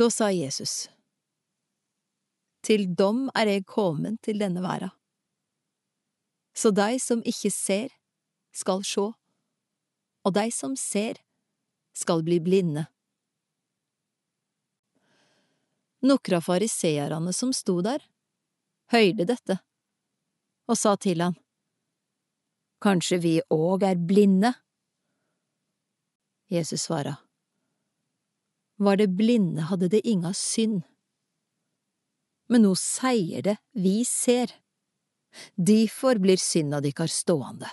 Da sa Jesus, Til dom er eg kommen til denne verda. Så dei som ikkje ser, skal sjå, og dei som ser, skal bli blinde. Nokre av fariseerne som sto der, høyrde dette, og sa til han, Kanskje vi òg er blinde? Jesus svara, Var det blinde hadde det inga synd. Men nå seier det vi ser, difor blir synda dykkar ståande.